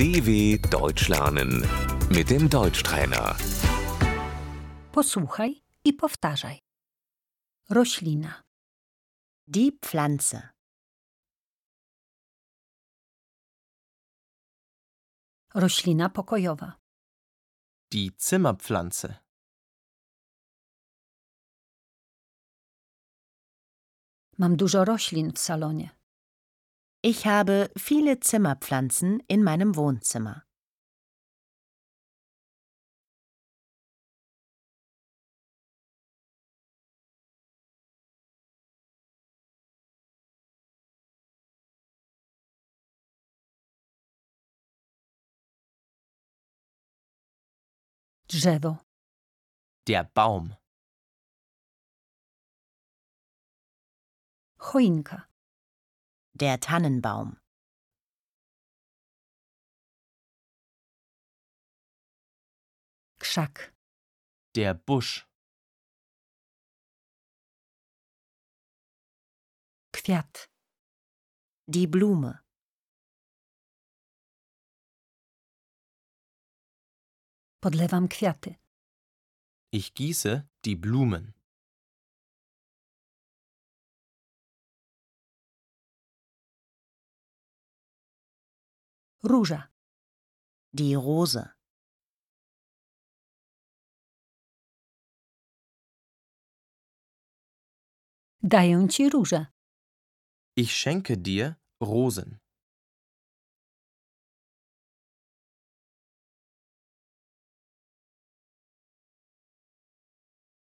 DW Deutsch lernen mit dem Deutschtrainer. Posłuchaj i powtarzaj. Roślina, Die Pflanze. roślina pokojowa, Die Zimmerpflanze. mam dużo roślin w salonie. Ich habe viele Zimmerpflanzen in meinem Wohnzimmer. Drzewo, Der Baum. choinka, Der Tannenbaum. krzak, Der Busch. kwiat, Die Blume. podlewam kwiaty. Ich gieße die Blumen. Róża, Die Rose. daję ci różę. Ich schenke dir Rosen.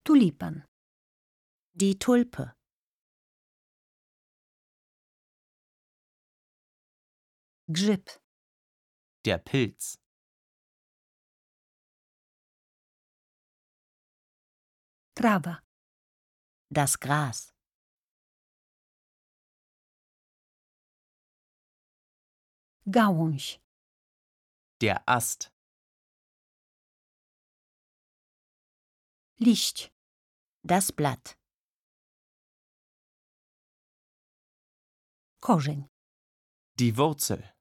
Tulipan, Die Tulpe. grzyb, Der Pilz. trawa, Das Gras. gałąź, Der Ast. liść, Das Blatt. korzeń. Die Wurzel.